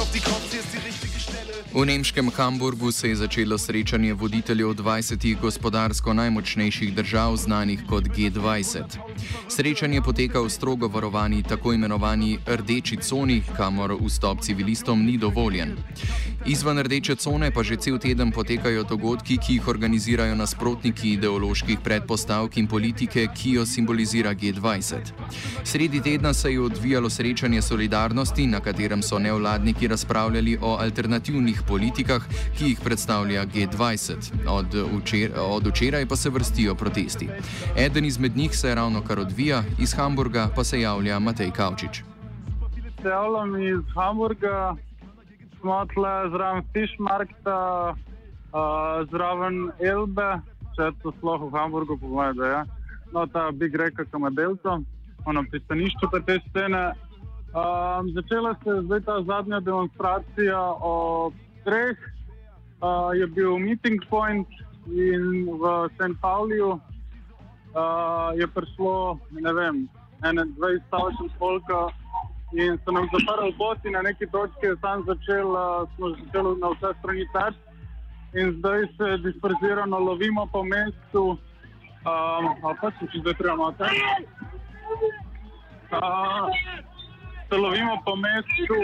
Auf die Kopf, hier ist die richtige. V nemškem Hamburgu se je začelo srečanje voditeljev 20 gospodarsko najmočnejših držav, znanih kot G20. Srečanje poteka v strogo varovani tako imenovani rdeči coni, kamor vstop civilistom ni dovoljen. Izven rdeče cone pa že cel teden potekajo dogodki, ki jih organizirajo nasprotniki ideoloških predpostavk in politike, ki jo simbolizira G20. Sredi tedna se je odvijalo srečanje solidarnosti, na katerem so nevladniki razpravljali o alternativnih politikah, ki jih predstavlja G20. Od, včer, od včeraj pa se vrstijo protesti. Eden izmed njih se ravno kar odvija, iz Hamburga pa se javlja Matej Kavčič. Se javljam iz Hamburga, smo tle zraven Fischmarkta, uh, zraven Elbe, če to sploh v Hamburgu pomeni, da je. No, ta big reka Kamadelco, ono pristanišče pa te scene. Um, začela se je zdaj ta zadnja demonstracija o treh, uh, je bil meeting point in v St. Pauliju uh, je prišlo, ne vem, ene 20 stavšen polka in so nam zaprli poti na neki točki, je tam začel, uh, smo začeli na vse strani teči in zdaj se disperzirano lovimo po mestu, um, a pa če zdaj treba imate. Uh, se lovimo po mestu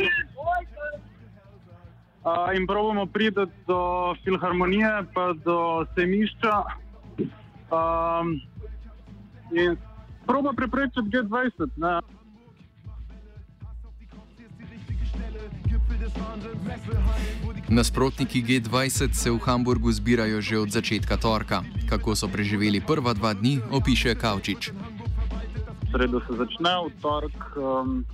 uh, in probujemo priti do filharmonije, pa do semišča. Um, in proba preprečiti G20. Ne. Nasprotniki G20 se v Hamburgu zbirajo že od začetka torka. Kako so preživeli prva dva dni, opiše Kavčič. Sredo se začne, v torek um,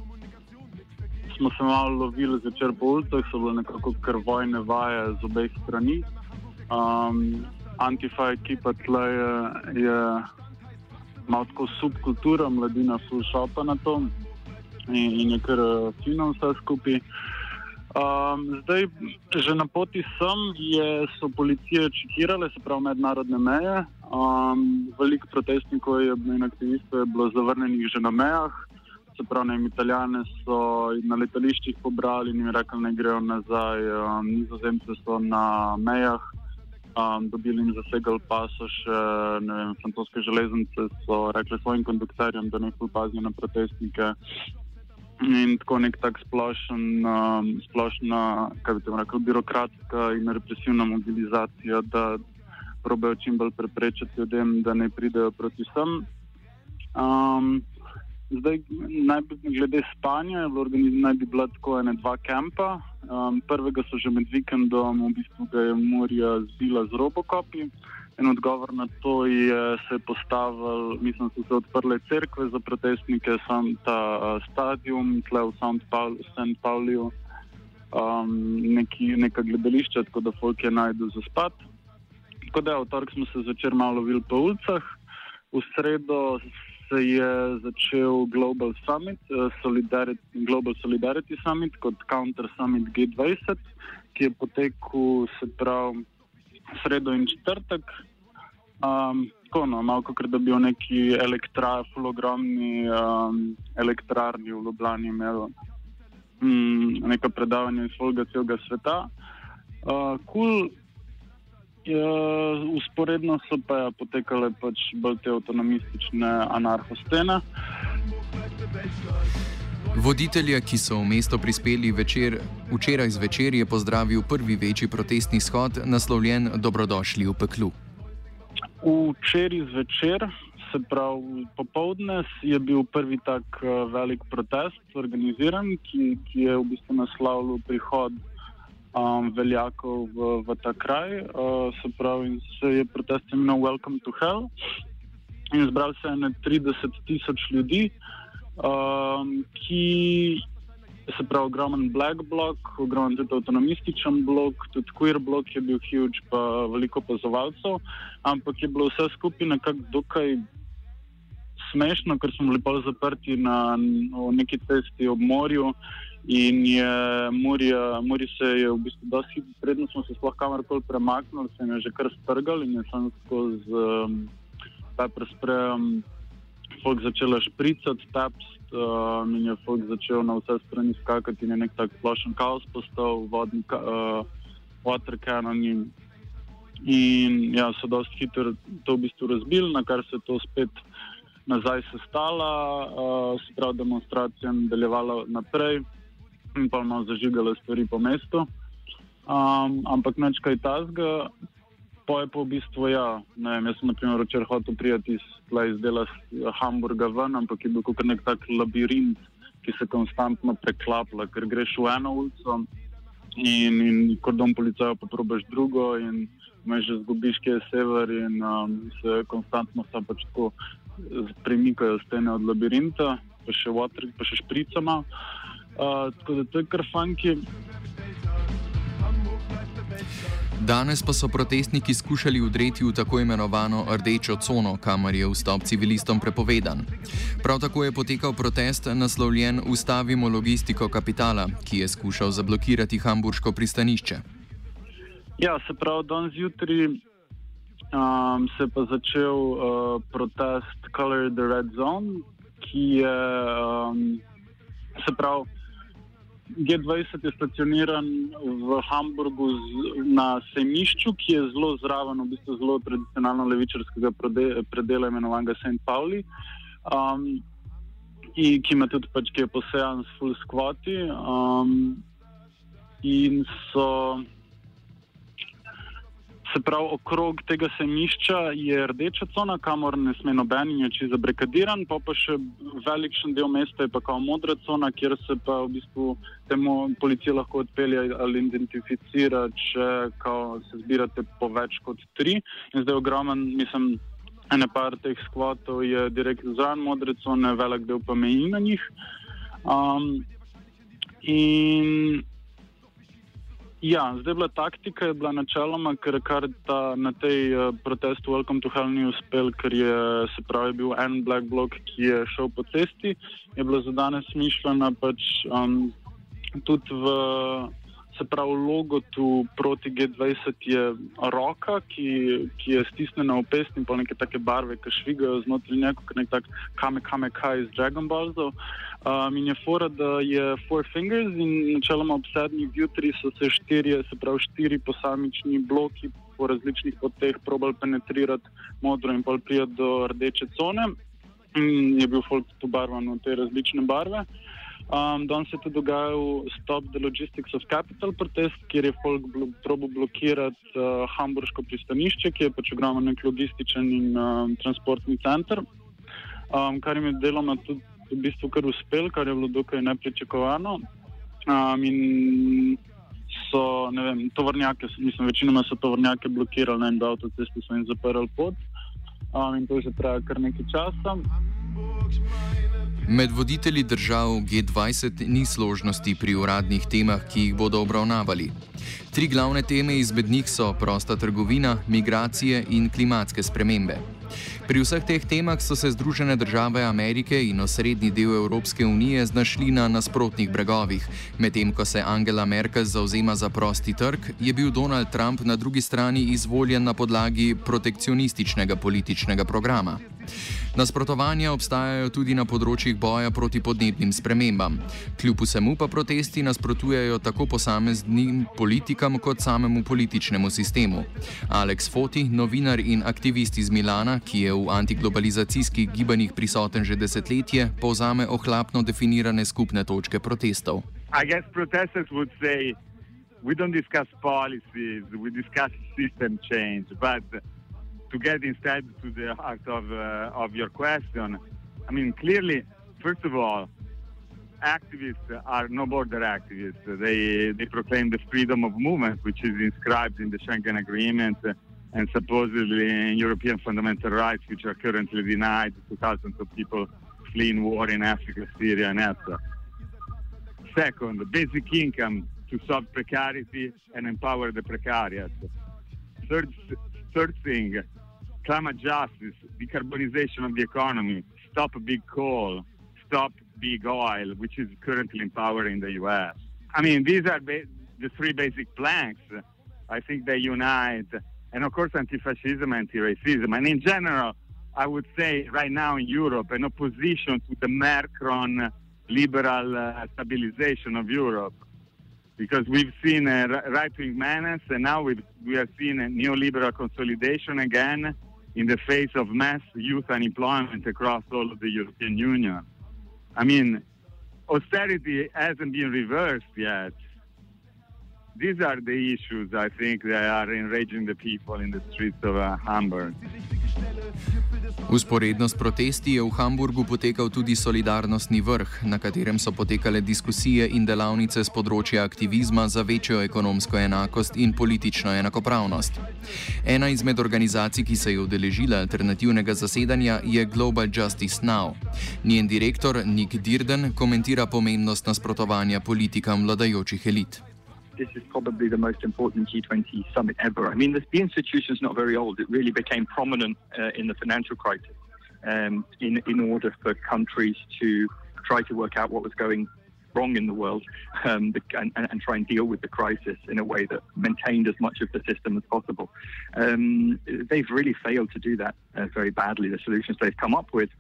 smo se malo lovili zvečer po ulicah, so bile nekako krvojne vaje z obeh strani. Um, Antifa ekipa tle je, je malo tako subkultura, mladina slušapa na to in, in je kar fino vse skupaj. Um, zdaj, že na poti sem, je, so policije čekirale, se pravi mednarodne meje. Um, veliko protestnikov in aktivistov je bilo zavrnjenih že na mejah. Se pravi, ne, italijane so na letališčih pobrali in jim rekli, da ne grejo nazaj. Um, nizozemce so na mejah, um, dobili in zasegali pasoše, vem, francoske železnice so rekli svojim konduktorjem, da ne pazijo na protestnike. In tako nek tak splošen, um, splošna, kaj bi te rekel, birokratska in represivna mobilizacija, da probejo čim bolj preprečiti ljudem, da ne pridejo proti sem. Um, zdaj, najbi, glede spanja, naj bi bila tako ene dva kampa. Um, prvega so že med vikendom, v bistvu ga je Murija zbila z robokopi. En odgovor na to je se postavil, mislim, so se odprle cerkve za protestnike, sam ta uh, stadion, tle v St. Pauliju, um, neki, neka gledališča, tako da folk je najdu za spat. Tako da, v torek smo se začeli malo lovili po ulicah, v sredo se je začel Global Summit, uh, Solidarity, Global Solidarity Summit kot Counter Summit G20, ki je potekel, se pravi, sredo in četrtek. Um, tako, no, malo kot da bi v neki elektra, ogromni um, elektrarni v Ljubljani imel mm, neka predavanja iz svojega celega sveta. Uh, cool, uh, usporedno so pa potekale pač bolj te avtonomistične anarhostene. Voditelja, ki so v mesto prispeli večer, včeraj zvečer, je pozdravil prvi večji protestni shod, naslovljen Dobrodošli v peklu. Včeraj zvečer, se pravi popovdne, je bil prvi tak uh, velik protest organiziran, ki, ki je v bistvu naslavljal prihod um, veljakov v, v ta kraj. Uh, se pravi, se je protest imenoval Welcome to Hell in zbral se je na 30 tisoč ljudi um, ki se pravi ogromen black block, ogromen tudi avtonomističen blok, tudi queer blok je bil huge, pa veliko opazovalcev, ampak je bilo vse skupaj nekako dokaj smešno, ker smo bili pa zaprti na, na neki cesti ob morju. In je Murija, Muri se je v bistvu dosti hitro, predno smo se sploh kamorkoli premaknili, se je že kar strgal in je samo skozi um, pepper spray um, folk začela špricati, tapst uh, in je folk začel na vse strani skakati in je nek tak splošen kaos postal, vodni uh, water cannon. In ja, so dosti hitro to v bistvu razbili, na kar se to spet nazaj sestala, uh, se pravi demonstracija nadaljevala naprej in pa malo zažigala stvari po mestu. Um, ampak nečkaj tazga, pa je pa v bistvu ja. Ne vem, jaz sem na primer včeraj hotel prijeti iz tle izdela Hamburga ven, ampak je bil kot nek tak labirint, ki se konstantno preklapla, ker greš v eno ulico in, in kordon policaja pa probaš drugo in me že zgubiš, kje je sever in um, se konstantno sta pač tako premikajo stene od labirinta, pa še water, pa še špricama. Uh, tako da to je kar funky. Danes pa so protestniki skušali udreti v tako imenovano rdečo cono, kamor je vstop civilistom prepovedan. Prav tako je potekal protest naslovljen Ustavimo logistiko kapitala, ki je skušal zablokirati hamburško pristanišče. Ja, se pravi, danes zjutraj um, se je pa začel uh, protest Color the Red Zone, ki je um, se pravi. G20 je stacioniran v Hamburgu z, na sejmišču, ki je zelo zraven, v bistvu zelo tradicionalno levičarskega predela, imenovanega St. Pauli, um, in, ki ima tudi pač, ki je posejan s full squati. Um, in so Se pravi, okrog tega semišča je rdeča cona, kamor ne sme noben in je čisto zabrekadiran, pa pa še velikšen del mesta je pa kao modra cona, kjer se pa v bistvu temu policija lahko odpelje ali identificira, če se zbirate po več kot tri. In zdaj ogromen, mislim, ene par teh skvatov je direktno zraven modre cone, velik del pa meji na njih. Um, in Ja, zdaj bila taktika, je bila načeloma, ker kar ta, na tej uh, protestu Welcome to Hell ni uspel, ker je se pravi bil en black block, ki je šel po cesti, je bila za danes mišljena pač um, tudi v, se pravi, logo tu proti G20 je roka, ki, ki je stisnjena v pest in pa neke take barve, ki švigajo znotraj njega, kot nek tak kame kame kaj iz Dragon Ballsov. Um, in je fora, da je Four Fingers in načeloma ob sedmih jutri so se štirje, se pravi štiri posamični bloki po različnih poteh probali penetrirati modro in pa prijeti do rdeče cone. In je bil folk tu barvan v te različne barve. Um, Danes se je tudi dogajal Stop the Logistics of Capital protest, kjer je folk blo probo blokirati uh, hamburško pristanišče, ki je pač ogromen nek logističen in um, transportni center, um, kar jim je deloma tudi v bistvu kar uspel, kar je bilo dokaj nepričakovano. Um, in so, ne vem, tovornjake, mislim, večinoma so tovornjake blokirali na enem avtocestu, so jim zaprli pot. Um, in to že traja kar nekaj časa. Med voditelji držav G20 ni složnosti pri uradnih temah, ki jih bodo obravnavali. Tri glavne teme izmed njih so prosta trgovina, migracije in klimatske spremembe. Pri vseh teh temah so se Združene države Amerike in osrednji del Evropske unije znašli na nasprotnih bregovih. Medtem ko se Angela Merkel zauzema za prosti trg, je bil Donald Trump na drugi strani izvoljen na podlagi protekcionističnega političnega programa. Nasprotovanja obstajajo tudi na področjih boja proti podnebnim spremembam. Kljub vsemu pa protesti nasprotujejo tako posameznim politikam kot samemu političnemu sistemu. Alex Foti, novinar in aktivist iz Milana, ki je v antiglobalizacijskih gibanjih prisoten že desetletje, povzame ohlapno definirane skupne točke protestov. I guess protesters would say we don't discuss policies, we discuss system change. But to get instead to the heart of, uh, of your question, I mean, clearly, first of all, activists are no border activists. They, they proclaim the freedom of movement, which is inscribed in the Schengen Agreement and supposedly in European fundamental rights, which are currently denied to thousands of people fleeing war in Africa, Syria, and elsewhere. Second, basic income to solve precarity and empower the precariat. Third, third thing, climate justice, decarbonization of the economy, stop big coal, stop big oil, which is currently empowering the U.S. I mean, these are ba- the three basic planks. I think they unite, and of course, anti-fascism, anti-racism, and in general, I would say right now in Europe, an opposition to the Macron liberal uh, stabilization of Europe. Because we've seen a right wing menace, and now we've, we are seeing a neoliberal consolidation again in the face of mass youth unemployment across all of the European Union. I mean, austerity hasn't been reversed yet. These are the issues I think that are enraging the people in the streets of uh, Hamburg. Usporedno s protesti je v Hamburgu potekal tudi solidarnostni vrh, na katerem so potekale diskusije in delavnice z področja aktivizma za večjo ekonomsko enakost in politično enakopravnost. Ena izmed organizacij, ki se je udeležila alternativnega zasedanja, je Global Justice Now. Njen direktor Nick Dirden komentira pomembnost nasprotovanja politikam vladajočih elit. This is probably the most important G20 summit ever. I mean, the, the institution is not very old. It really became prominent uh, in the financial crisis um, in, in order for countries to try to work out what was going wrong in the world um, and, and, try and deal with the crisis in a way that maintained as much of the system as possible. Um, they've really failed to do that uh, very badly. The solutions they've come up with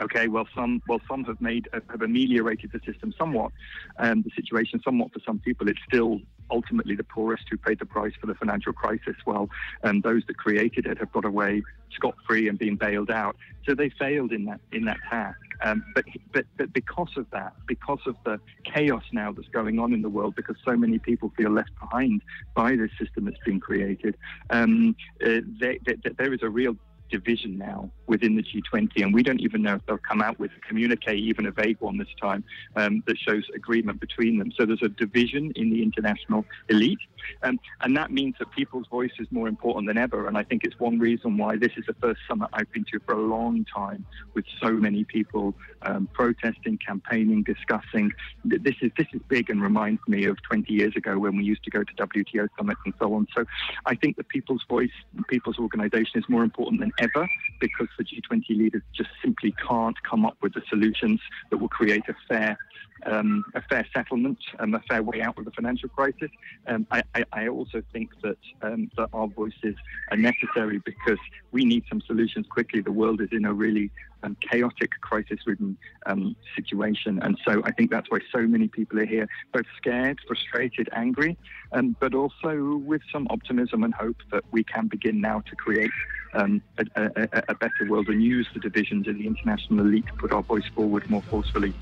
Okay, well, some well some have made have ameliorated the system somewhat, um, the situation somewhat for some people. It's still ultimately the poorest who paid the price for the financial crisis, while um, those that created it have got away scot free and been bailed out. So they failed in that in that task. Um, but, but but because of that, because of the chaos now that's going on in the world, because so many people feel left behind by this system that's been created, um, uh, they, they, there is a real division now within the G20, and we don't even know if they'll come out with a communique, even a vague one this time, um, that shows agreement between them. So there's a division in the international elite, um, and that means that people's voice is more important than ever. And I think it's one reason why this is the first summit I've been to for a long time, with so many people um, protesting, campaigning, discussing. This is this is big and reminds me of 20 years ago when we used to go to WTO summits and so on. So I think the people's voice, people's organisation is more important than ever because the G20 leaders just simply can't come up with the solutions that will create a fair um, a fair settlement, um, a fair way out of the financial crisis. Um, I, I, I, also think that um, that our voices are necessary because we need some solutions quickly. The world is in a really um, chaotic, crisis-ridden um, situation, and so I think that's why so many people are here, both scared, frustrated, angry, but also with some optimism and hope that we can begin now to create. Um, a, a, a better world and use the divisions in the international elite to put our voice forward more forcefully.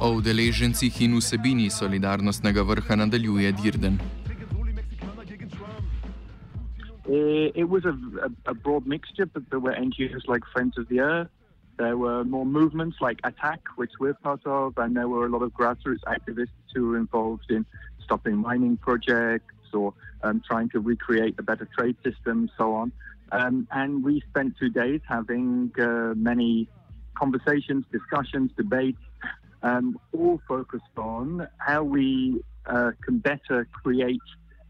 O udeležencih in vsebini solidarnostnega vrha nadaljuje Dirden. Eh, it was a, a, a, broad mixture, but there were NGOs like Friends of the Earth. There were more movements like Attack, which we're part of, and there were a lot of grassroots activists who were involved in stopping mining projects or um, trying to recreate a better trade system, so on. Um, and we spent two days having uh, many conversations, discussions, debates um, all focused on how we uh, can better create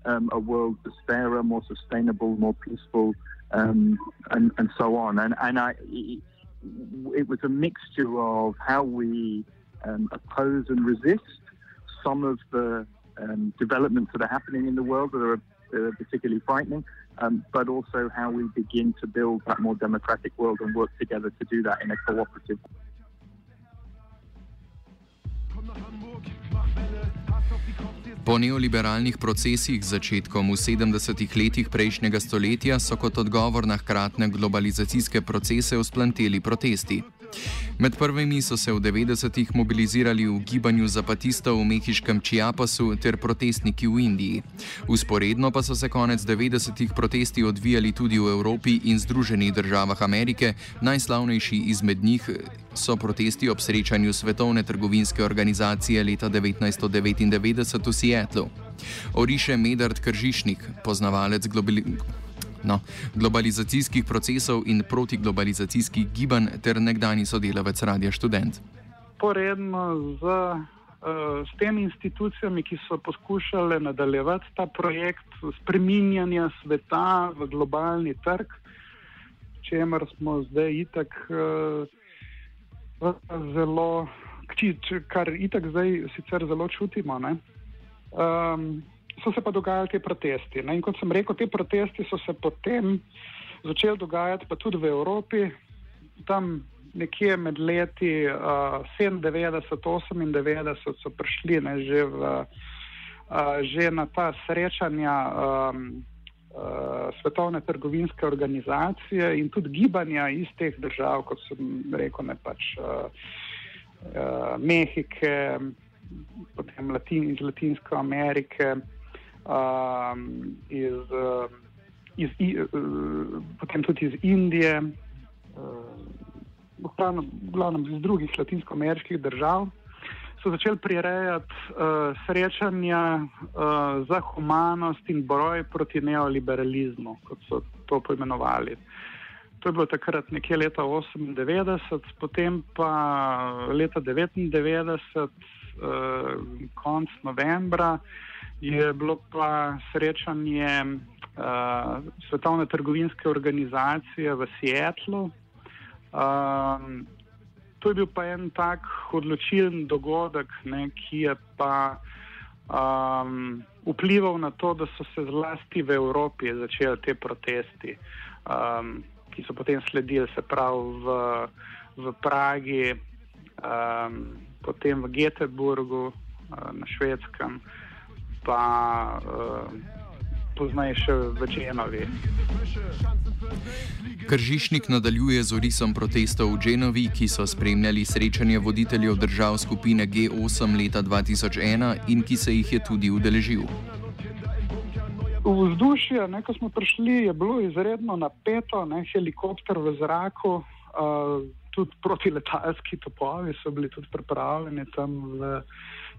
um, a world that's fairer, more sustainable, more peaceful, um, and, and, so on. And, and I, it was a mixture of how we um, oppose and resist some of the um, developments that are happening in the world that are uh, particularly frightening, um, but also how we begin to build that more democratic world and work together to do that in a cooperative way. Po neoliberalnih procesih začetkom v 70-ih letih prejšnjega stoletja so kot odgovor na hkratne globalizacijske procese vzplanteli protesti. Med prvimi so se v 90-ih mobilizirali v gibanju zapatistov v mehiškem Čiapasu ter protestniki v Indiji. Usporedno pa so se konec 90-ih protesti odvijali tudi v Evropi in Združenih državah Amerike, najslavnejši izmed njih so protesti ob srečanju Svetovne trgovinske organizacije leta 1999 v Seattlu. Oriše Medard Kržišnik, poznavalec globalizacije no, globalizacijskih procesov in protiglobalizacijskih gibanj ter nekdani sodelavec Radia Student. Poredno z, uh, s temi institucijami, ki so poskušale nadaljevati ta projekt spreminjanja sveta v globalni trg, čemer smo zdaj itak uh, zelo, kar itak zdaj sicer zelo čutimo. Um, so se pa dogajali ti protesti. Ne? In kot sem rekel, ti protesti so se potem začeli dogajati pa tudi v Evropi, tam nekje med leti uh, 97 in 98 so prišli ne, že, v, uh, že na ta srečanja um, uh, Svetovne trgovinske organizacije in tudi gibanja iz teh držav, kot sem rekel, ne pač uh, uh, Mehike, potem Latin, iz Latinske Amerike um, iz, uh, iz, uh, potem tudi iz Indije, uh, v glavnem iz drugih latinsko-ameriških držav, so začeli prirejati uh, srečanja uh, za humanost in boj proti neoliberalizmu, kot so to poimenovali. To je bilo takrat nekje leta 98, potem pa leta 99, uh, konc novembra, je bilo pa srečanje uh, Svetovne trgovinske organizacije v Seattlu. Um, to je bil pa en tak odločilen dogodek, ne, ki je pa um, vplival na to, da so se zlasti v Evropi začeli te protesti, um, ki so potem sledili, se pravi v, v Pragi, um, potem v Göteborgu uh, na švedskem pa uh, poznaj še v Dženovi. Kržišnik nadaljuje z orisom protestov v Dženovi, ki so spremljali srečanje voditeljev držav skupine G8 leta 2001 in ki se jih je tudi udeležil. Vzdušje, ko smo prišli, je bilo izredno napeto, ne, helikopter v zraku, uh, tudi protiletalski topovi so bili tudi pripravljeni tam v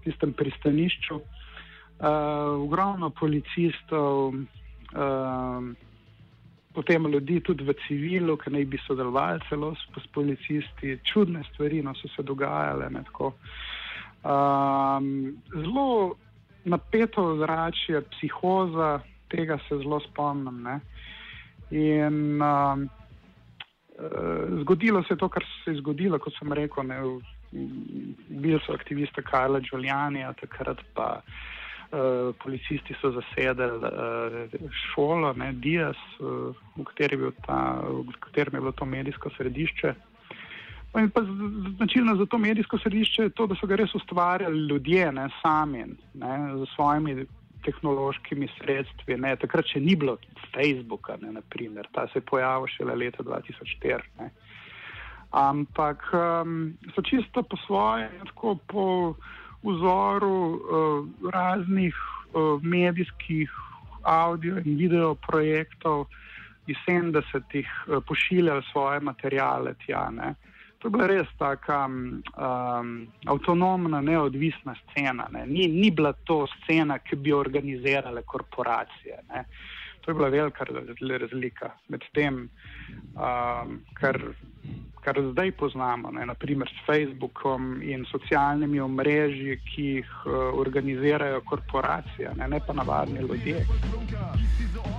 tistem pristanišču. Uh, ogromno policistov, uh, potem ljudi tudi v civilu, ki naj bi sodelovali celo s, s policisti. Čudne stvari no, so se dogajale. Uh, zelo napeto zračje, psihoza, tega se zelo spomnim. Ne? In uh, uh, zgodilo se je to, kar se je zgodilo, kot sem rekel. Ne, Bil so aktiviste Karla Giulianija, takrat pa uh, policisti so zasedali uh, šolo, ne, Dias, uh, v, kateri ta, v katerem je bilo to medijsko središče. In pa značilno za to medijsko središče je to, da so ga res ustvarjali ljudje, ne sami, ne, z svojimi tehnološkimi sredstvi. Ne. Takrat še ni bilo Facebooka, ne, naprimer. ta se je pojavil šele leta 2004. Ne. Ampak um, so čisto po svoje, tako po vzoru uh, raznih uh, medijskih audio in video projektov iz 70-ih uh, pošiljali svoje materijale tja. Ne. To je bila res taka um, avtonomna, neodvisna scena. Ne. Ni, ni bila to scena, ki bi organizirale korporacije. Ne. To je bila velika razlika med tem, um, kar, kar zdaj poznamo, ne, naprimer s Facebookom in socialnimi omrežji, ki jih uh, organizirajo korporacije, ne, ne pa navadni ljudje.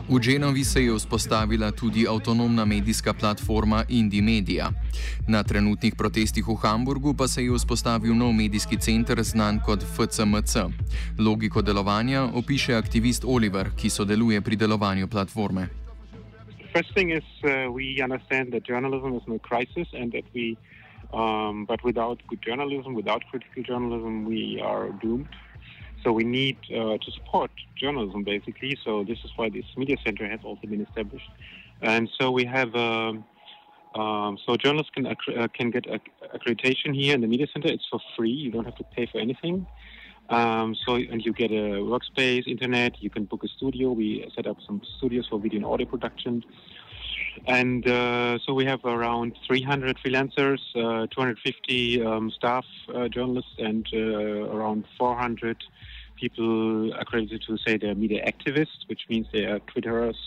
V Genovi se je vzpostavila tudi avtonomna medijska platforma Indie Media. Na trenutnih protestih v Hamburgu pa se je vzpostavil nov medijski center znan kot FCMC. Logiko delovanja opiše aktivist Oliver, ki sodeluje pri delovanju platforme. First thing is uh, we understand that journalism is in a crisis and that we, um, but without good journalism, without critical journalism, we are doomed. So we need uh, to support journalism, basically. So this is why this media center has also been established, and so we have. Um, um, so journalists can uh, can get acc- accreditation here in the media center. It's for free. You don't have to pay for anything. Um, so and you get a workspace, internet. You can book a studio. We set up some studios for video and audio production. And uh, so we have around 300 freelancers, uh, 250 um, staff uh, journalists, and uh, around 400 people accredited to say they're media activists, which means they are Twitterers,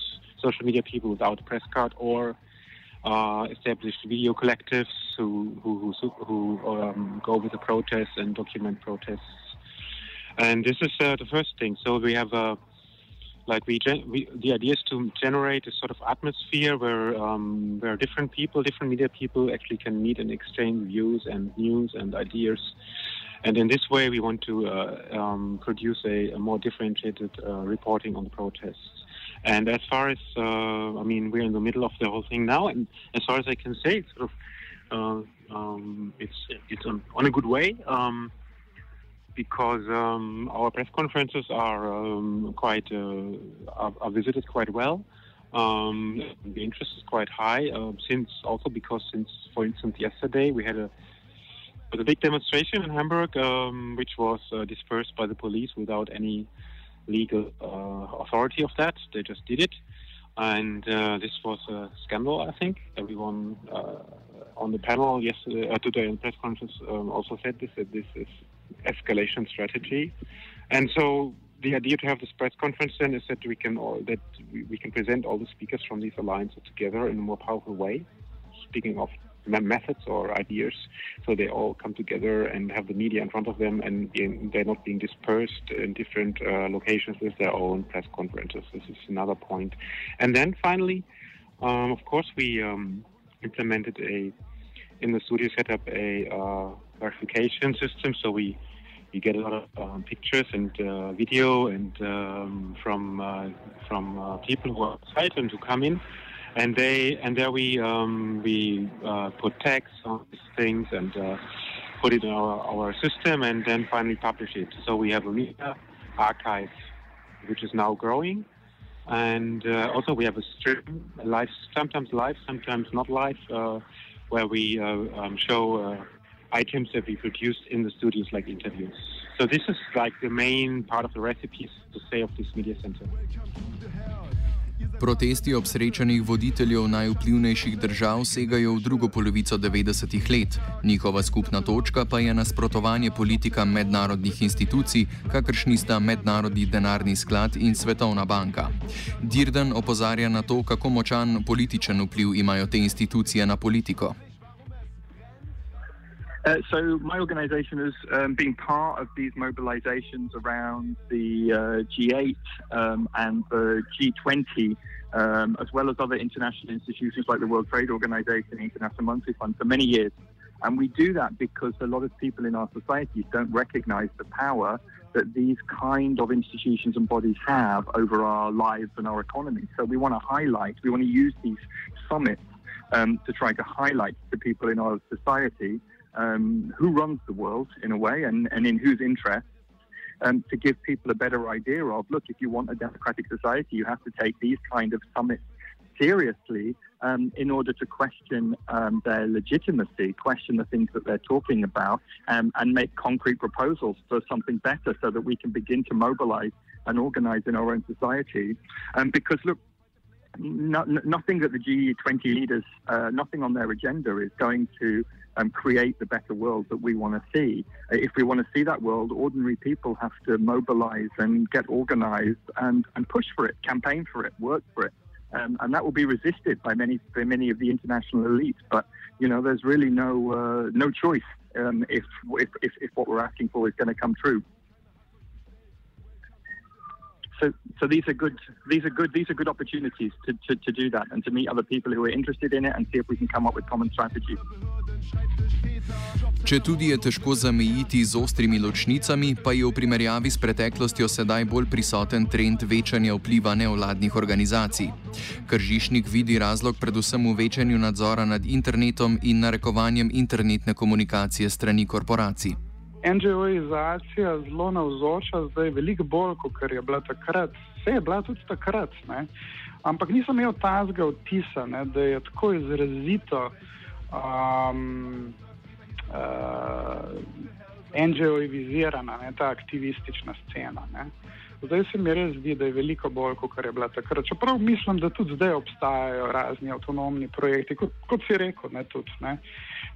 social media people without a press card, or uh, established video collectives who who who, who um, go with the protests and document protests. And this is uh, the first thing. So we have a like we, we, the idea is to generate a sort of atmosphere where um, where different people, different media people, actually can meet and exchange views and news and ideas. And in this way, we want to uh, um, produce a, a, more differentiated uh, reporting on the protests. And as far as uh, I mean, we're in the middle of the whole thing now, and as far as I can say, it's sort of uh, um, it's it's on, on, a good way. Um, because um, our press conferences are um, quite uh, are, visited quite well. Um, the interest is quite high uh, since also because since for instance yesterday we had a a big demonstration in Hamburg um, which was uh, dispersed by the police without any legal uh, authority of that. They just did it, and uh, this was a scandal. I think everyone uh, on the panel yesterday today in press conference um, also said this that this is escalation strategy. And so the idea to have this press conference then is that we can all, that we, can present all the speakers from these alliances together in a more powerful way. Speaking of methods or ideas, so they all come together and have the media in front of them, and they're not being dispersed in different uh, locations with their own press conferences. This is another point. And then finally, um, of course, we um, implemented a in the studio set up a uh, verification system, so we we get a lot of um, pictures and uh, video and um, from uh, from uh, people who are excited to come in, and they and there we um, we uh, put tags on these things and uh, put it in our, our system and then finally publish it. So we have a media archive, which is now growing. And uh, also, we have a stream, live, sometimes live, sometimes not live, where we um, show items that we produced in the studios, like interviews. So this is like the main part of the recipes to say of this media center. Protesti ob srečanjih voditeljev najvplivnejših držav segajo v drugo polovico 90-ih let. Njihova skupna točka pa je nasprotovanje politika mednarodnih institucij, kakršni sta Mednarodni denarni sklad in Svetovna banka. Dirden opozarja na to, kako močan političen vpliv imajo te institucije na politiko. Uh, so my organisation has um, been part of these mobilisations around the uh, G8 um, and the G20, um, as well as other international institutions like the World Trade Organization, the International Monetary Fund, for many years. And we do that because a lot of people in our societies don't recognise the power that these kind of institutions and bodies have over our lives and our economy. So we want to highlight, we want to use these summits um, to try to highlight to people in our society um, who runs the world in a way and, and in whose interest. Um, to give people a better idea of, look, if you want a democratic society, you have to take these kind of summits seriously um, in order to question um, their legitimacy, question the things that they're talking about, um, and make concrete proposals for something better so that we can begin to mobilize and organize in our own society. Um, because, look, no, nothing that the G20 leaders, uh, nothing on their agenda is going to um, create the better world that we want to see. If we want to see that world, ordinary people have to mobilize and get organized and, and push for it, campaign for it, work for it. Um, and that will be resisted by many by many of the international elites. But you know, there's really no uh, no choice um, if, if if what we're asking for is going to come true. So, so these are good. These are good. These are good opportunities to, to, to do that and to meet other people who are interested in it and see if we can come up with common strategies. Če tudi je težko zamejiti z ostrimi ločnicami, pa je v primerjavi s preteklostjo sedaj bolj prisoten trend večanja vpliva nevladnih organizacij. Kržišnik vidi razlog predvsem v večanju nadzora nad internetom in narekovanjem internetne komunikacije strani korporacij. NGO-izacija zelo navzoča, zdaj veliko bolj, kot je bila takrat. Vse je bila tudi takrat, ne? ampak nisem imel tazga vtisa, ne, da je tako izrazito. Um, uh, NGO-izirana, ta aktivistična scena. Ne. Zdaj se mi res zdi, da je veliko bolj, kot je bila takrat. Čeprav mislim, da tudi zdaj obstajajo razni avtonomni projekti, kot, kot si rekel, ne, tudi, ne,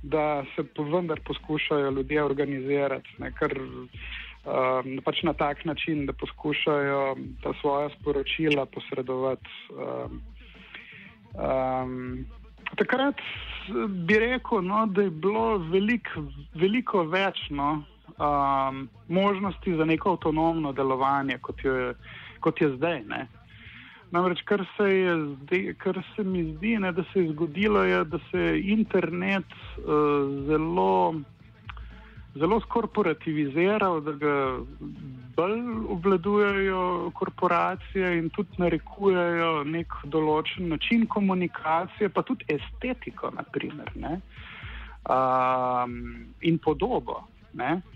da se vendar poskušajo ljudje organizirati, ne, kar, um, pač na tak način, da poskušajo ta svoja sporočila posredovati. Um, um, takrat bi rekel, no, da je bilo velik, veliko več no, um, možnosti za neko avtonomno delovanje, kot je, kot je zdaj. Ne. Namreč, kar se, zdaj, kar se mi zdi, ne, da se je zgodilo, je, da se je internet uh, zelo, zelo skorporativiziral, da ga bolj obvladujejo korporacije in tudi narekujejo nek določen način komunikacije, pa tudi estetiko, naprimer, ne, um, in podobo. Ne. Uh,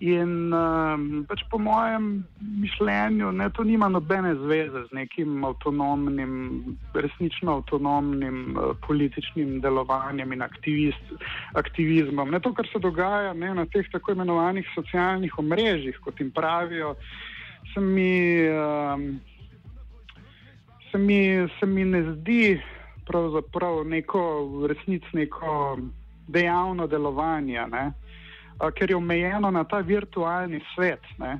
in um, pač po mojem mišljenju, ne, to nima nobene zveze z nekim avtonomnim, resnično avtonomnim uh, političnim delovanjem in aktivist, aktivizmom. Ne, to, kar se dogaja ne, na teh tako imenovanih socialnih omrežjih, kot jim pravijo, se mi, um, se mi, se mi ne zdi pravzaprav neko resnično neko dejavno delovanje. Ne ker je omejeno na ta virtualni svet. Ne.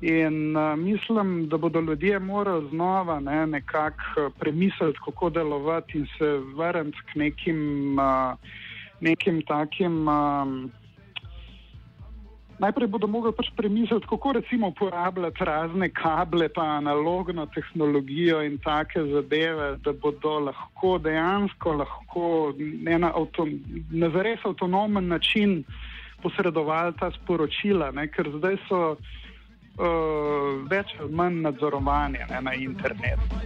In uh, mislim, da bodo ljudje morali znova ne, nekako premisliti, kako delovati in se vrniti k nekim, uh, nekim takim. Um, najprej bodo mogli pač premisliti, kako recimo uporabljati razne kable, pa analogno tehnologijo in take zadeve, da bodo lahko dejansko lahko na, avto, na zares avtonomen način uh, posredovali ta sporočila, ne, ker zdaj so uh, več ali manj nadzorovani ne, na internetu.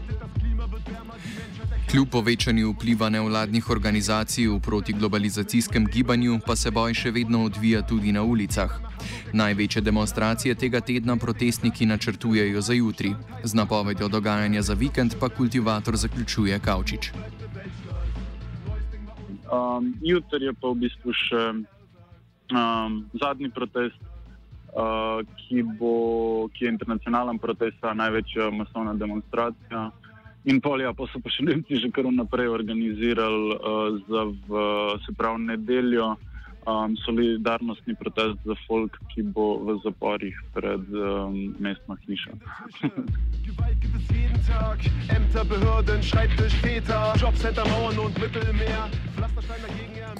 Kljub povečanju vpliva nevladnih organizacij v protiglobalizacijskem gibanju, pa se boj še vedno odvija tudi na ulicah. Največje demonstracije tega tedna protestniki načrtujejo za jutri, z napovedjo dogajanja za vikend pa kultivator zaključuje Kavčič. Um, jutri je pa v bistvu še um, zadnji protest, uh, ki, bo, ki je internacionalen protest, največja masovna demonstracija. In polja, pa so pa še Nemci že kar naprej organizirali uh, za v, se pravi nedeljo um, solidarnostni protest za folk, ki bo v zaporih pred um, mestno hišo.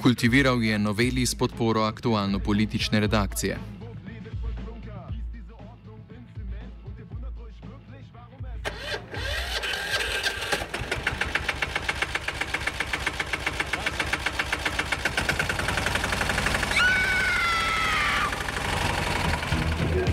Kultiviral je noveli s podporo aktualno-politične redakcije.